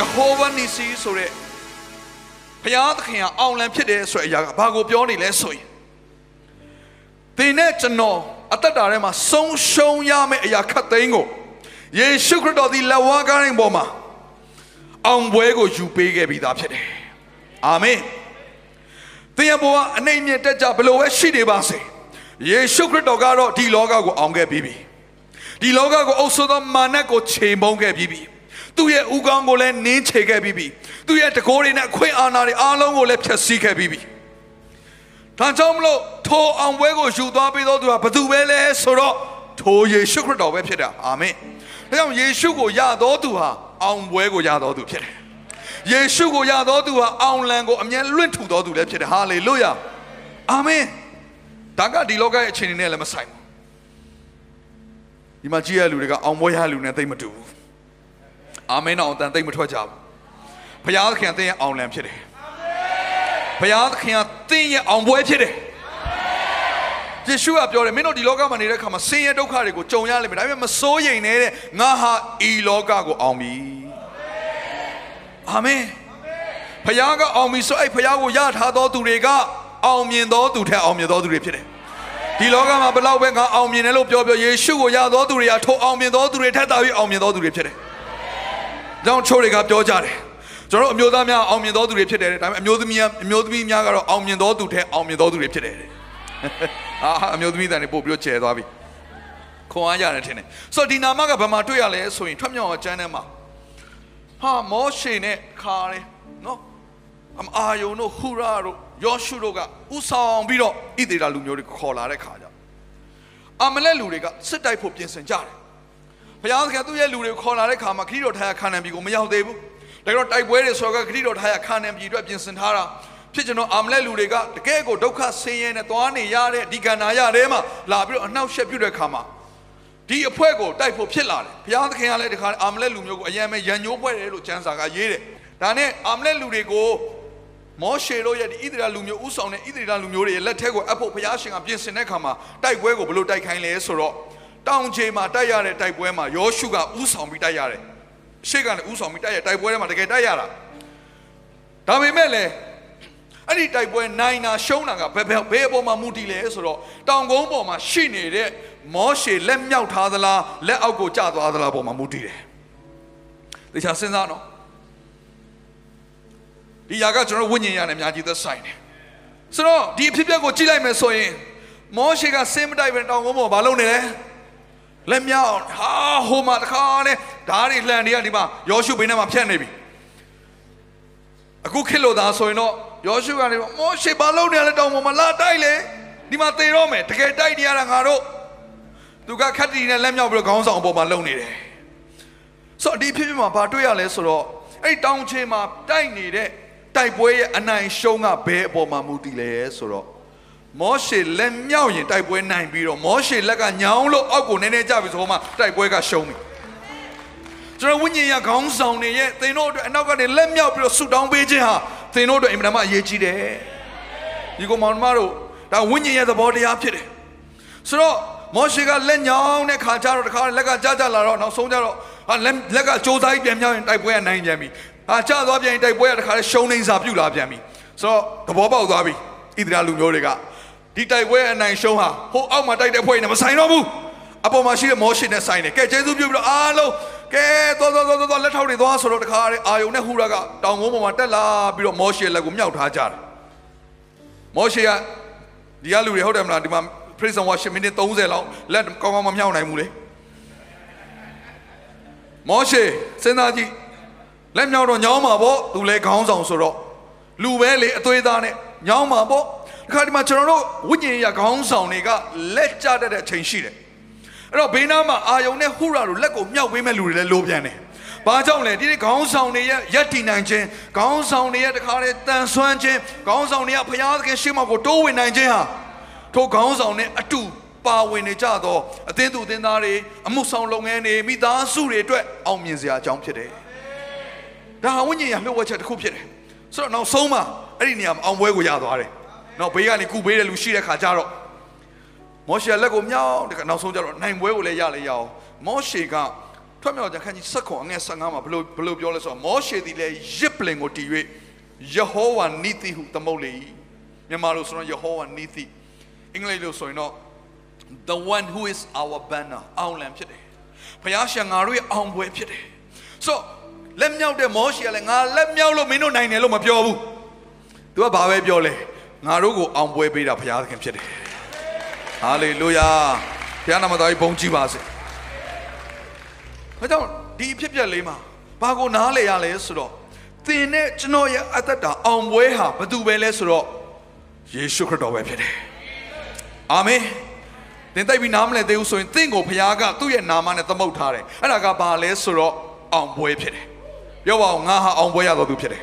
ဂျဟောဝါနီစီဆိုတဲ့ဘုရားသခင်ကအောင်လံဖြစ်တယ်ဆိုတဲ့အရာကဘာကိုပြောနေလဲဆိုရင်သင်နဲ့ကျွန်တော်အသက်တာထဲမှာဆုံးရှုံးရမယ့်အရာခတ်သိမ်းကိုယေရှုခရစ်တော်ဒီလက်ဝါးကားရင်ပေါ်မှာအောင်ပွဲကိုယူပေးခဲ့ပြီးသားဖြစ်တယ်အာမင်သင်ရဲ့ဘဝအနေမြင့်တက်ကြဘယ်လိုပဲရှိနေပါစေယေရှုခရစ်တော်ကတော့ဒီလောကကိုအောင်ခဲ့ပြီးပြီဒီလောကကိုအုပ်ဆိုးသောမာနကိုချိန်မုံခဲ့ပြီးပြီ သူ့ရဲ့ဥကောင်းကိုလည်းနင်းချေခဲ့ပြီးပြီသူ့ရဲ့တကိုးတွေနဲ့အခွင့်အာဏာတွေအားလုံးကိုလည်းဖျက်ဆီးခဲ့ပြီးပြီဒါကြောင့်မလို့ထိုအောင်ပွဲကိုယူသွားပြီးတော့သူကဘသူပဲလဲဆိုတော့ထိုယေရှုခရစ်တော်ပဲဖြစ်တာအာမင်ဒါကြောင့်ယေရှုကိုယတော်သူဟာအောင်ပွဲကိုယတော်သူဖြစ်တယ်ယေရှုကိုယတော်သူဟာအောင်လံကိုအမြဲလွင့်ထူတော်သူလည်းဖြစ်တယ်ဟာလေလုယာအာမင်ဒါကဒီလောကရဲ့အခြေအနေနဲ့လည်းမဆိုင်ဘူးဒီမှာကြည့်ရလူတွေကအောင်ပွဲရလူနဲ့သိမတူဘူး အာမင်တော့အတန်သိမထွက်ကြဘူးဘုရားသခင်အသင်ရဲ့အောင်လံဖြစ်တယ်ဘုရားသခင်ကသင်ရဲ့အောင်ပွဲဖြစ်တယ်ယေရှုကပြောတယ်မင်းတို့ဒီလောကမှာနေတဲ့အခါမှာဆင်းရဲဒုက္ခတွေကိုကြုံရလိမ့်မယ်ဒါပေမဲ့မစိုးရိမ်နဲ့တဲ့ငါဟာဤလောကကိုအောင်ပြီအာမင်ဘုရားကအောင်ပြီဆိုအဲ့ဘုရားကိုယထားသောသူတွေကအောင်မြင်သောသူထက်အောင်မြင်သောသူတွေဖြစ်တယ်ဒီလောကမှာဘယ်လောက်ပဲငါအောင်မြင်တယ်လို့ပြောပြောယေရှုကိုယသောသူတွေကထိုအောင်မြင်သောသူတွေထက်သာပြီးအောင်မြင်သောသူတွေဖြစ်တယ်။ ကြောင့်ချိုးတွေကပြောကြတယ်။ကျွန်တော်တို့အမျိုးသားများအောင်မြင်သောသူတွေဖြစ်တယ်တဲ့ဒါပေမဲ့အမျိုးသမီးများအမျိုးသမီးများကတော့အောင်မြင်သောသူထက်အောင်မြင်သောသူတွေဖြစ်တယ်တဲ့။အာအမျိုးသမီးတန်တွေပို့ပြီးတော့ကျဲသွားပြီ။ခွန်အားရတယ်ထင်တယ်။ဆိုတော့ဒီနာမကဘာမှတွေ့ရလဲဆိုရင်ထွက်မြောက်အောင်ကျမ်းထဲမှာဟာမောရှေနဲ့ခါတယ်နော်အမအာယုံတို့ဟူရာတို့ယောရှုတို့ကဥဆောင်ပြီးတော့ဣသေလလူမျိုးတွေခေါ်လာတဲ့ခါကျအမလက်လူတွေကစစ်တိုက်ဖို့ပြင်ဆင်ကြတယ် ဘုရားသခင်သူ့ရဲ့လူတွေကိုခေါ်လာတဲ့ခါမှာခရီးတော်ထားရခါနန်ပြည်ကိုမရောက်သေးဘူးဒါကြောင့်တိုက်ပွဲတွေဆိုတော့ခရီးတော်ထားရခါနန်ပြည်အတွက်ပြင်ဆင်ထားတာဖြစ်ကျွန်တော်အာမလက်လူတွေကတကယ်ကိုဒုက္ခဆင်းရဲနဲ့သွားနေရတဲ့ဒီကန္နာရထဲမှာလာပြီးတော့အနှောက်အယှက်ပြုတဲ့ခါမှာဒီအဖွဲကိုတိုက်ဖို့ဖြစ်လာတယ်ဘုရားသခင်ကလည်းဒီခါအာမလက်လူမျိုးကိုအယံမဲ့ရန်ညိုးပွဲတယ်လို့ကျမ်းစာကရေးတယ်ဒါနဲ့အာမလက်လူတွေကိုမောရှေတို့ရဲ့ဒီဣသရေလလူမျိုးဥဆောင်တဲ့ဣသရေလလူမျိုးတွေရဲ့လက်ထက်ကိုအပ်ဖို့ဘုရားရှင်ကပြင်ဆင်တဲ့ခါမှာတိုက်ပွဲကိုဘယ်လိုတိုက်ခိုင်းလဲဆိုတော့ တောင်ခြေမှာတိုက်ရတဲ့တိုက်ပွဲမှာယောရှုကဥဆောင်ပြီးတိုက်ရတယ်ရှေ့ကနေဥဆောင်ပြီးတိုက်ရတိုက်ပွဲထဲမှာတကယ်တိုက်ရတာဒါပေမဲ့လည်းအဲ့ဒီတိုက်ပွဲနိုင်တာရှုံးတာကဘယ်ဘယ်ဘယ်အပေါ်မှာမူတည်လဲဆိုတော့တောင်ကုန်းပေါ်မှာရှိနေတဲ့မောရှေလက်မြောက်ထားသလားလက်အောက်ကိုကျသွားသလားပေါ်မှာမူတည်တယ်။ဒါချာစဉ်းစားနော်ဒီຢာကကျွန်တော်ဝိညာဉ်ရနဲ့အများကြီးသက်ဆိုင်တယ်ဆိုတော့ဒီအဖြစ်အပျက်ကိုကြည့်လိုက်မယ်ဆိုရင်မောရှေကစင်မတိုက်ပဲတောင်ကုန်းပေါ်မလုပ်နေလဲ လက်မြောက်ဟာဟိုမှာတခါနဲ့ဓားတွေလှန်တွေကဒီမှာယောရှုဘိန်းထဲမှာဖြတ်နေပြီအခုခစ်လို့သားဆိုရင်တော့ယောရှုကနေမောရှေဘာလုပ်နေလဲတောင်ပေါ်မှာလာတိုက်လေဒီမှာသေတော့မယ်တကယ်တိုက်နေရတာငါတို့သူကခတ်တီနဲ့လက်မြောက်ပြီးတော့ခေါင်းဆောင်အပေါ်မှာလုံနေတယ်ဆိုတော့ဒီဖြစ်ဖြစ်မှာဘာတွေ့ရလဲဆိုတော့အဲ့တောင်ချေမှာတိုက်နေတဲ့တိုက်ပွဲရဲ့အနိုင်ရှုံးကဘယ်အပေါ်မှာမူတည်လဲဆိုတော့ မောရှေလက်မြောက်ရင်တိုက်ပွဲနိုင်ပြီးတော့မောရှေလက်ကညောင်းလို့အောက်ကိုနည်းနည်းကျပြီဆိုမှတိုက်ပွဲကရှုံးပြီကျွန်တော်ဝိညာဉ်ရခေါင်းဆောင်နေရဲ့သင်တို့အတွက်အနောက်ကနေလက်မြောက်ပြီးတော့ဆူတောင်းပေးခြင်းဟာသင်တို့အတွက်အင်မတန်မှအရေးကြီးတယ်ဒီကောင်မောင်နှမတို့ဒါဝိညာဉ်ရဲ့သဘောတရားဖြစ်တယ်ဆိုတော့မောရှေကလက်ညောင်းတဲ့ခါကျတော့တခါလက်ကကြာကြာလာတော့နောက်ဆုံးကျတော့ဟာလက်လက်ကကြိုးစားပြန်မြောက်ရင်တိုက်ပွဲကနိုင်ပြန်ပြီဟာကျသွားပြန်တိုက်ပွဲကတခါလဲရှုံးနေစာပြုတ်လာပြန်ပြီဆိုတော့သဘောပေါက်သွားပြီဣသရေလလူမျိုးတွေက ဒီတိုက်ပွဲအနိုင်ရှုံးဟာဟိုအောက်မှာတိုက်တဲ့ဖွဲ့နဲ့မဆိုင်တော့ဘူးအပေါ်မှာရှိတဲ့မောရှေနဲ့ဆိုင်တယ်ကဲကျေးဇူးပြုပြီးတော့အားလုံးကဲသွားသွားသွားသွားလက်ထောက်တွေသွားဆိုတော့တခါလေအာယုံနဲ့ဟူရာကတောင်ကုန်းပေါ်မှာတက်လာပြီးတော့မောရှေလက်ကိုမြောက်ထားကြတယ်မောရှေကဒီကလူတွေဟုတ်တယ်မလားဒီမှာ praise and worship မိနစ်30လောက်လက်ကောင်းကောင်းမမြောက်နိုင်ဘူးလေမောရှေစဉ်းစားကြည့်လက်မြောက်တော့ညောင်းမှာပေါ့သူလဲခေါင်းဆောင်ဆိုတော့လူပဲလေအသွေးသားနဲ့ ညောင်းမှာပေါ့ဒီခါဒီမှာကျွန်တော်တို့ဝိညာဉ်ရခေါင်းဆောင်တွေကလက်ကြတတ်တဲ့အချိန်ရှိတယ်အဲ့တော့ဘေးနားမှာအာယုံနဲ့ဟူရာတို့လက်ကိုမြောက်ပေးမဲ့လူတွေလည်းလိုပြန်တယ်။ဘာကြောင့်လဲဒီနေ့ခေါင်းဆောင်တွေရဲ့ယက်တီနိုင်ခြင်းခေါင်းဆောင်တွေရဲ့တခါလေတန်ဆွမ်းခြင်းခေါင်းဆောင်တွေကဘုရားသခင်ရှေ့မှာကိုတိုးဝင်နိုင်ခြင်းဟာထိုခေါင်းဆောင်နဲ့အတူပါဝင်နေကြသောအသင်းသူအသင်းသားတွေအမှုဆောင်လုပ်ငန်းတွေမိသားစုတွေအတွက်အောင်မြင်စရာအကြောင်းဖြစ်တယ်။ဒါဟာဝိညာဉ်ရလှုပ်ဝက်ချက်တစ်ခုဖြစ်တယ်။ဆိုတော့နောက်ဆုံးမှာ အဲ့ဒီနေရာမှာအောင်ပွဲကိုရသွားတယ်။နောက်ဘေးကနေကုပေးတဲ့လူရှိတဲ့ခါကျတော့မောရှေလက်ကိုမြောက်တဲ့ကနောက်ဆုံးကျတော့နိုင်ပွဲကိုလည်းရလေရအောင်မောရှေကထွက်မြောက်ကြခန်းကြီးဆက်ခွန်အငယ်15မှာဘလို့ဘလို့ပြောလဲဆိုတော့မောရှေသည်လည်းရစ်ပလင်ကိုတည်၍ယေဟောဝါနိတိဟုသမုတ်လေ၏မြန်မာလိုဆိုတော့ယေဟောဝါနိတိအင်္ဂလိပ်လိုဆိုရင်တော့ the one who is our banner အောင်လံဖြစ်တယ်ဘုရားရှင်ငါတို့ရဲ့အောင်ပွဲဖြစ်တယ် so လက်မြောက်တဲ့မောရှေကလည်းငါလက်မြောက်လို့မင်းတို့နိုင်တယ်လို့မပြောဘူး तू ကဘာပဲပြောလဲငါတို့ကိုအောင်ပွဲပေးတာဘုရားသခင်ဖြစ်တယ်ဟာလေလုယာဘုရားနာမတော်ကြီးဘုန်းကြီးပါစေဒါကြောင့်ဒီအဖြစ်ပြက်လေးမှာဘာကိုနားလေရလဲဆိုတော့သင်နဲ့ကျွန်တော်ရဲ့အသက်တာအောင်ပွဲဟာဘာတူပဲလဲဆိုတော့ယေရှုခရစ်တော်ပဲဖြစ်တယ်အာမင်သင်တိုက်ပြီးနားမလဲသေးဘူးဆိုရင်သင်ကိုဘုရားကသူ့ရဲ့နာမနဲ့သမုတ်ထားတယ်အဲ့ဒါကဘာလဲဆိုတော့အောင်ပွဲဖြစ်တယ်ပြောပါဦးငါဟာအောင်ပွဲရတော်သူဖြစ်တယ်